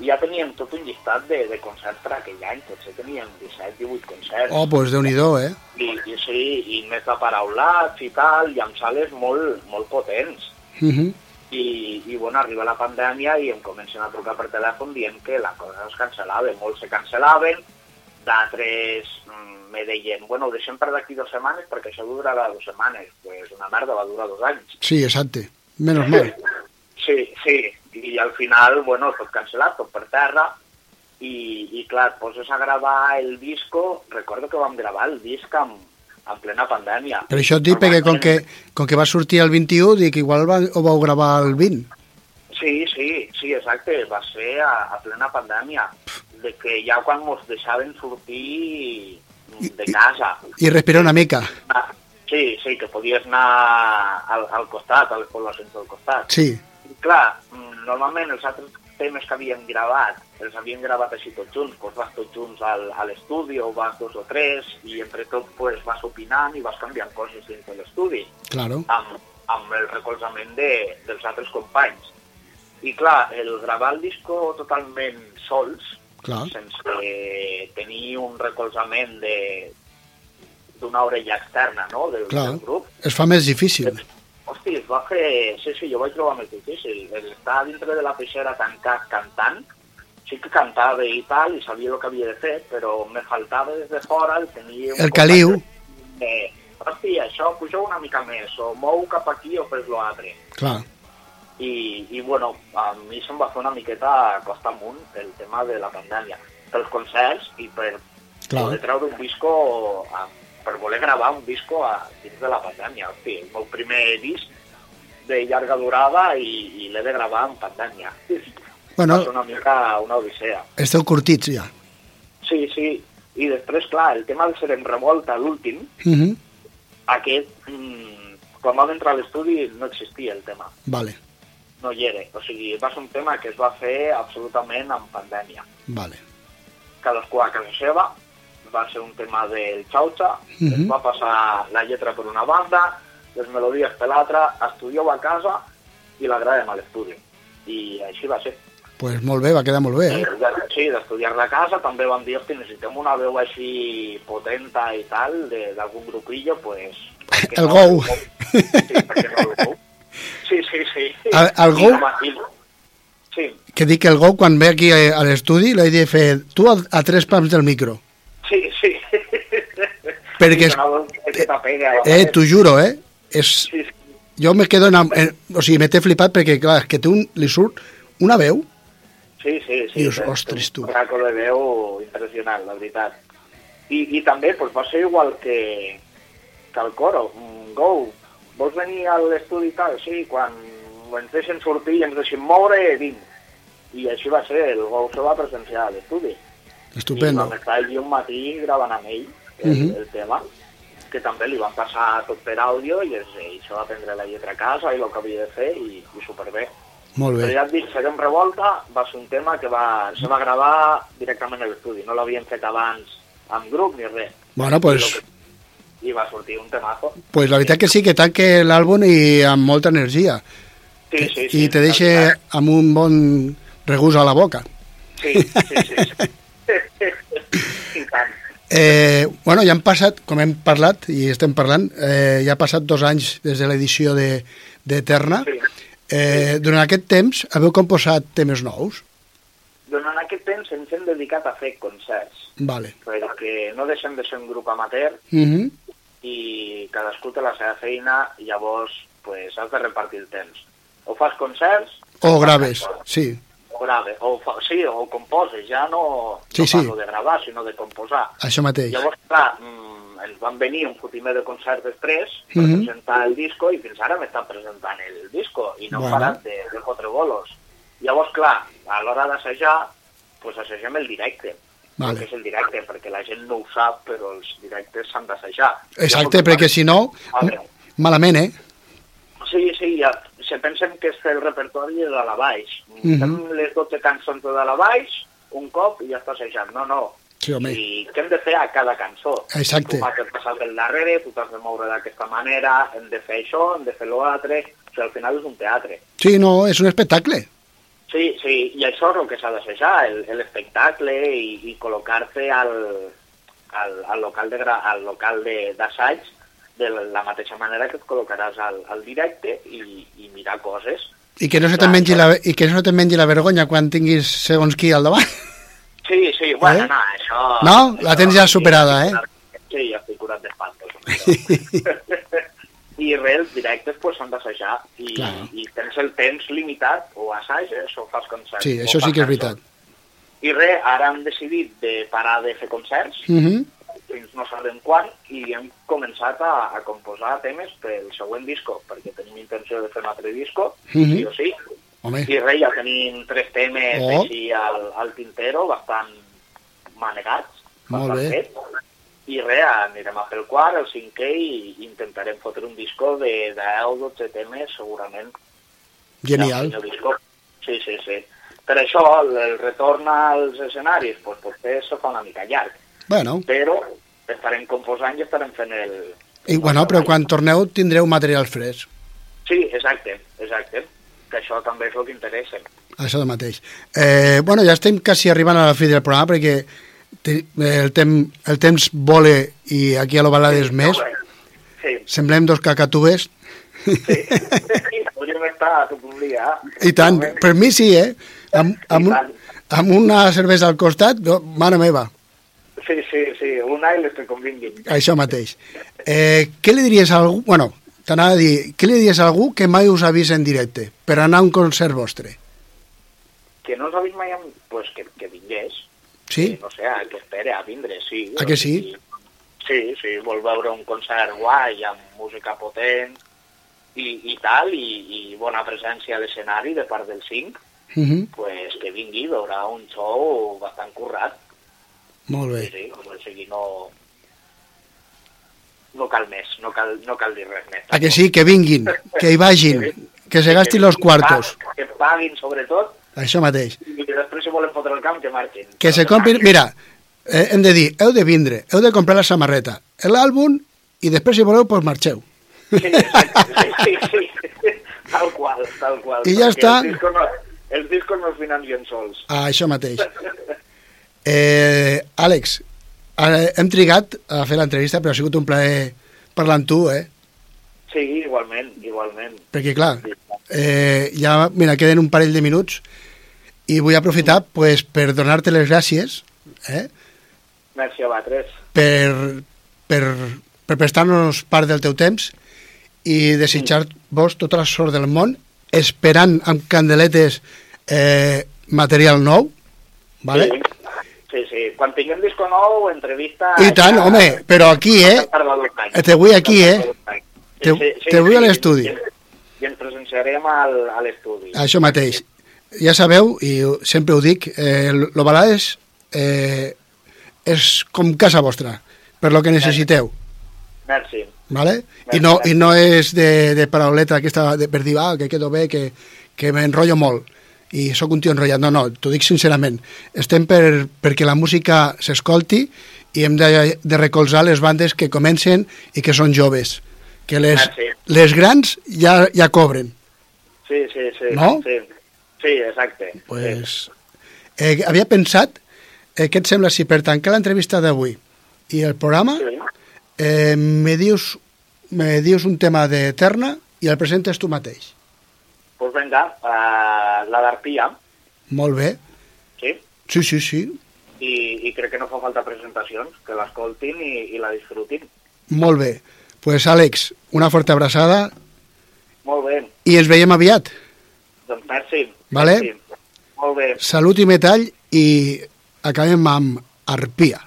I ja teníem tot un llistat de, de concerts per aquell any, potser teníem 17-18 concerts. Oh, doncs déu-n'hi-do, eh? I, i sí, i més de paraulats i tal, i amb sales molt, molt potents. Mhm. I, i bueno, arriba la pandèmia i em comencen a trucar per telèfon dient que la cosa es cancel·lava, molts se cancel·laven, d'altres mm, me deien, bueno, ho deixem per d'aquí dues setmanes perquè això durarà dues setmanes. Pues una merda, va durar dos anys. Sí, exacte. Menos mal. Sí, sí, i al final, bueno, tot cancel·lat, tot per terra, i, i clar, poses a gravar el disco, recordo que vam gravar el disc en, en plena pandèmia. Per això et dic, perquè com que, com que va sortir el 21, dic, igual va, ho vau gravar el 20. Sí, sí, sí, exacte, va ser a, a plena pandèmia, de que ja quan mos deixaven sortir de casa, I respirar una mica. ah, sí, sí, que podies anar al, al costat, a les poblacions del costat. Sí. I clar, mm, normalment els altres temes que havíem gravat, els havíem gravat així tots junts, doncs vas tots junts al, a l'estudi, o vas dos o tres, i entre tot pues, vas opinant i vas canviant coses dins de l'estudi, Claro. amb, amb el recolzament de, dels altres companys. I clar, el gravar el disco totalment sols, Clar. sense tenir un recolzament de d'una orella externa, no?, del, Clar. del grup, Es fa més difícil. Hosti, es va fer... Sí, sí, jo vaig trobar més difícil. Estar dintre de la peixera tancat cantant, sí que cantava i tal, i sabia el que havia de fer, però me faltava des de fora el tenir... un El caliu. De, hosti, això, puja una mica més, o mou cap aquí o fes l'altre. Clar. I, I, bueno, a mi se'm va fer una miqueta costa amunt el tema de la pandèmia. Pels concerts i per Clar. poder treure un disco, a, per voler gravar un disco a, dins de la pandèmia. Hosti, el meu primer disc de llarga durada i, i l'he de gravar en pandèmia. Bueno. Va ser una mica una odissea. Esteu curtits ja. Sí, sí. I després, clar, el tema del ser en revolta, l'últim, Mhm. aquest, mm, quan vam entrar a l'estudi no existia el tema. Vale, No hi era. O sigui, va ser un tema que es va fer absolutament en pandèmia. vale. cadascú a casa seva, va ser un tema del xauxa, Mhm. es va passar la lletra per una banda, les melodies per l'altra, estudieu a casa i la gravem a l'estudi. I així va ser. pues molt bé, va quedar molt bé, eh? Sí, d'estudiar-la a casa, també vam dir, hosti, necessitem una veu així potenta i tal, de- d'algun grupillo, pues... El no? Gou. Sí, per què no el Gou? Sí, sí, sí. El- el I la- i- Sí, Que dic que el Gou, quan ve aquí a l'estudi, l'he de fer tu a, a tres pams del micro. sí, sí. Perquè Sí, a la Eh, paret. t'ho juro, eh? És... Sí, sí. Jo me quedo en, en... O sigui, me t'he flipat perquè, clar, que té un, li surt una veu. Sí, sí, sí. Dius, té- té ostres, tu. Un raco de veu impressionant, la veritat. I, i també pues, va ser igual que, que el coro. Mm, Go, vols venir a l'estudi i tal? Sí, quan ens deixen sortir i ens deixen moure, vinc. I així va ser, el Go se va presenciar a l'estudi. I Estupendo. vam estar allí un matí gravant amb ell el, Mhm. el tema, que també li van passar tot per àudio i, es, ell se va prendre la lletra a casa i el que havia de fer i, i superbé. Molt Però bé. ja et dic, Serem Revolta va ser un tema que va, se va gravar directament a l'estudi, no l'havien fet abans amb grup ni res. Bueno, pues, I va sortir un temazo. pues la veritat que sí, que tanque l'àlbum i amb molta energia. Sí, sí, sí. I te deixa amb un bon regús a la boca. Sí, sí, sí. sí. I tant. Eh, bueno, ja han passat, com hem parlat i estem parlant, eh, ja ha passat dos anys des de l'edició de, de Eterna. Eh, durant aquest temps haveu composat temes nous? Durant aquest temps ens hem dedicat a fer concerts, Vale. perquè no deixem de ser un grup amateur Uh -huh. I cadascú té la seva feina i llavors pues, has de repartir el temps. O fas concerts O graves, sí. o grave, o fa, sí, o composes, ja no, Sí, no sí. parlo de gravar, sinó de composar. Això mateix. Llavors, clar, mm, ens van venir un fotimer de concerts després per Mhm. presentar el disco i fins ara m'estan presentant el disco i no Bueno. bueno. parat de, de fotre bolos. Llavors, clar, a l'hora d'assajar, pues assagem el directe. Vale. És el directe? Perquè la gent no ho sap, però els directes s'han d'assajar. Exacte, perquè si no, A veure, malament, eh? Sí, sí, ja, se pensen que és el repertori de dalt a baix. Mhm. Fem les 12 cançons de dalt a baix, un cop i ja està assajant. No, no. Sí, home. I què hem de fer a cada cançó? Exacte. Tu m'has de passar pel darrere, tu t'has de moure d'aquesta manera, hem de fer això, hem de fer l'altre... O sigui, al final és un teatre. Sí, no, és un espectacle. Sí, sí, i això és el que s'ha d'assajar, el- l'espectacle i, i col·locar-se al, al, al local de al local de- d'assaig de la mateixa manera que et col·locaràs al, al directe i, i mirar coses. I que no se te'n mengi, la, i que no se mengi la vergonya quan tinguis segons qui al davant. Sí, sí, bueno, Eh? no, això... No? La tens ja superada, eh? Sí, ja estic curat d'espantos. I res, els directes pues, s'han d'assajar i, Clar. i tens el temps limitat, o assages o fas concerts. Sí, això sí que és veritat. I res, ara hem decidit de parar de fer concerts, Mhm. fins no sabem quan, i hem començat a, a composar temes pel següent disco, perquè tenim intenció de fer un altre disco, Mhm. sí o sí. Home. I res, ja tenim tres temes Oh. així al, al tintero, bastant manegats, Molt bastant bé. fets. I res, anirem a fer el quart, el cinquè, i intentarem fotre un disco de 10-12 temes, segurament. Genial. Primer disco. Sí, sí, sí. Per això, el, el retorn als escenaris, pues, potser se fa una mica llarg, Bueno, però estarem composant i estarem fent el... i, bueno, però quan torneu tindreu material fresc. Sí, exacte, exacte. Que això també és el que interessa. Això mateix. Eh, bueno, ja estem quasi arribant a la fi del programa perquè el, tem, el temps vola i aquí a l'Ovalades més. Sí, Semblem dos cacatubes. podríem estar tot un dia. I tant, per mi sí, eh? Amb, amb, un, amb una cervesa al costat, no, mare meva, Sí, sí, sí, una i les que convinguin. això mateix. Eh, què li diries a algú... Bueno, t'anava a dir, què li diries a algú que mai us ha vist en directe per anar a un concert vostre? Que no s'ha vist mai, pues que, que vingués. Sí? No sé, a que espere a vindre, sí. A que sí? Sí, sí, vol veure un concert guai, amb música potent i, i tal, i, i bona presència a l'escenari de part del 5, Uh -huh. pues que vingui, veurà un show bastant currat. Molt bé. Sí, sí, o sigui, no... No cal més, no cal, no cal dir res més. A que sí, que vinguin, que hi vagin, que se gastin los cuartos. Que paguin, sobretot, Això mateix. i que després si volen fotre el camp, que marxin. Que se comprin... Mira, eh, hem de dir, heu de vindre, heu de comprar la samarreta, l'àlbum, i després, si voleu, doncs marxeu. Sí, sí, sí, sí, tal qual, tal qual. I ja està. Els discos no, els discos no es financen sols. Ah, això mateix. Eh, Àlex, hem trigat a fer l'entrevista, però ha sigut un plaer parlar amb tu, eh? Sí, igualment, igualment. Perquè, clar, eh, ja, mira, queden un parell de minuts i vull aprofitar pues, per donar-te les gràcies eh, Merci a vosaltres. per, per, per prestar-nos part del teu temps i desitjar-vos tota la sort del món esperant amb candeletes eh, material nou vale? Sí, sí, sí. Quan tinguem disco nou, entrevista... I tant, home, però aquí, eh? eh? Te vull aquí, eh? Te, te vull a l'estudi. I ens presenciarem al, a l'estudi. Això mateix. Ja sabeu, i sempre ho dic, eh, l'Ovalades eh, és com casa vostra, per lo que necessiteu. Merci. ¿vale? I no, i no és de, de parauleta aquesta de, per dir, ah, que quedo bé, que, que m'enrotllo molt i sóc un tio enrotllat. No, no, t'ho dic sincerament. Estem per, perquè la música s'escolti i hem de, de recolzar les bandes que comencen i que són joves. Que les, Merci. les grans ja, ja cobren. Sí, sí, sí. No? Sí, sí exacte. Pues, eh, havia pensat, eh, què et sembla si per tancar l'entrevista d'avui i el programa eh, me, dius, me dius un tema d'Eterna i el presentes tu mateix. Pues vinga, uh, la d'Arpia, Molt bé. sí? Sí, sí, sí. I, I crec que no fa falta presentacions, que l'escoltin i, i la disfrutin. Molt bé. pues, Àlex, una forta abraçada Molt bé, i ens veiem aviat. doncs merci. Vale. merci. Molt bé. Salut i metall i acabem amb Arpia.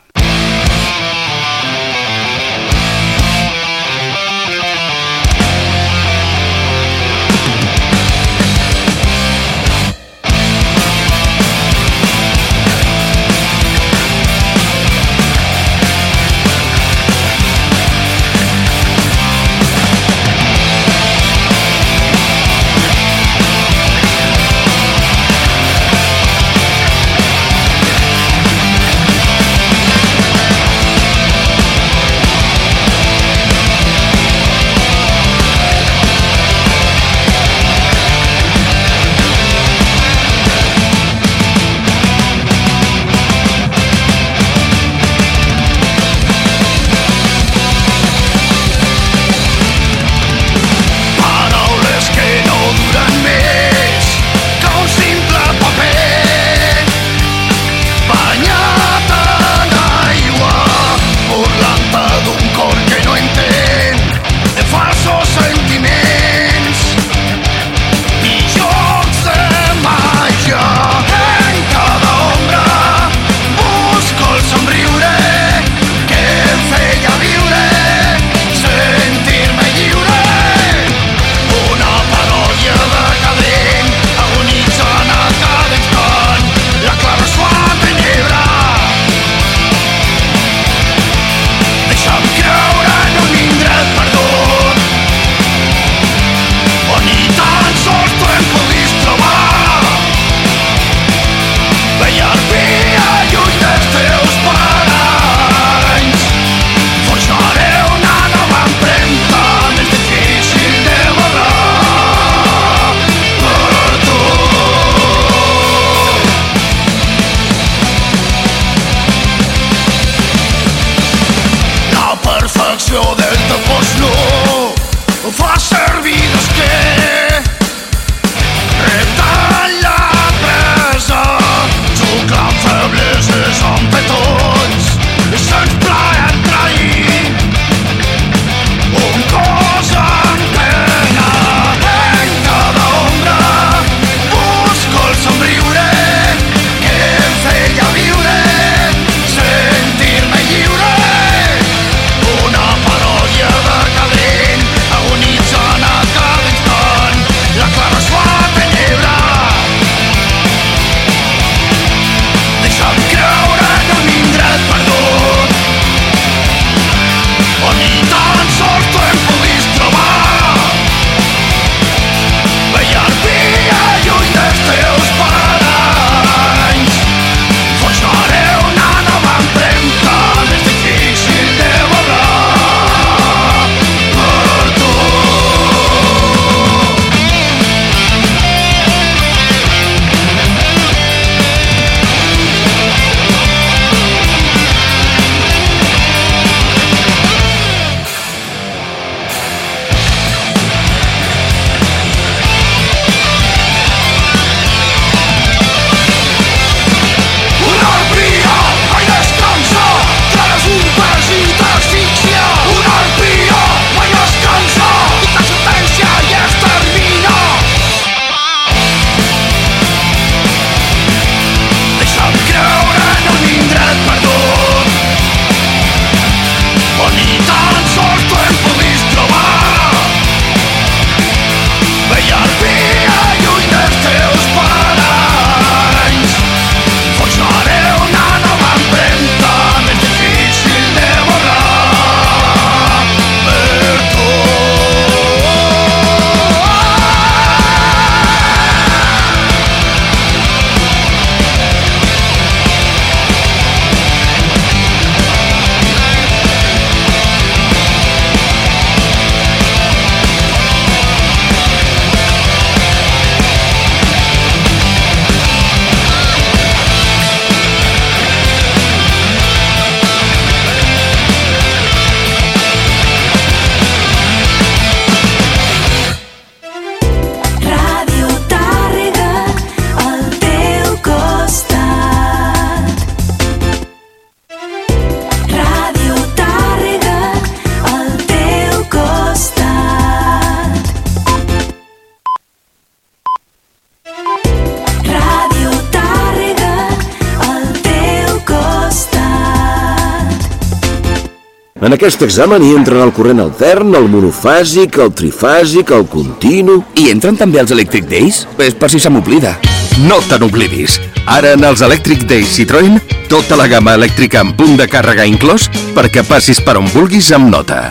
En aquest examen hi entren el corrent altern, el monofàsic, el trifàsic, el continu... I entren també els Electric Days? És per si se m'oblida. No te n'oblidis. Ara en els Electric Days Citroën, tota la gamma elèctrica amb punt de càrrega inclòs perquè passis per on vulguis amb nota.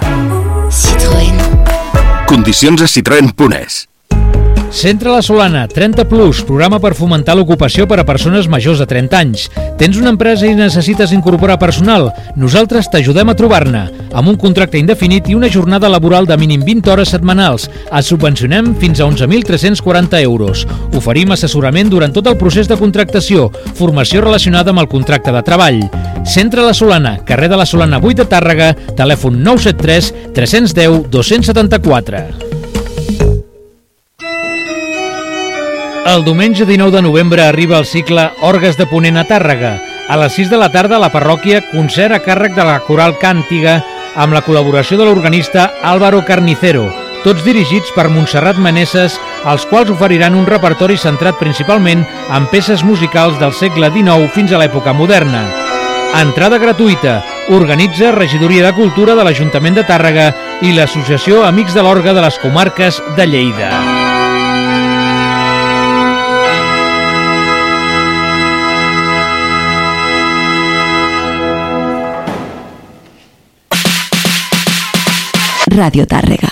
Citroën. Condicions a citroen.es. Centre La Solana, 30 Plus, programa per fomentar l'ocupació per a persones majors de 30 anys. Tens una empresa i necessites incorporar personal? Nosaltres t'ajudem a trobar-ne, amb un contracte indefinit i una jornada laboral de mínim 20 hores setmanals. Et subvencionem fins a 11.340 euros. Oferim assessorament durant tot el procés de contractació, formació relacionada amb el contracte de treball. Centre La Solana, carrer de la Solana 8 de Tàrrega, telèfon 973 310 274. El diumenge 19 de novembre arriba el cicle Orgues de Ponent a Tàrrega. A les 6 de la tarda a la parròquia, concert a càrrec de la Coral Càntiga amb la col·laboració de l'organista Álvaro Carnicero, tots dirigits per Montserrat Meneses, els quals oferiran un repertori centrat principalment en peces musicals del segle XIX fins a l'època moderna. Entrada gratuïta. Organitza Regidoria de Cultura de l'Ajuntament de Tàrrega i l'Associació Amics de l'Orga de les Comarques de Lleida. Radio Tàrrega.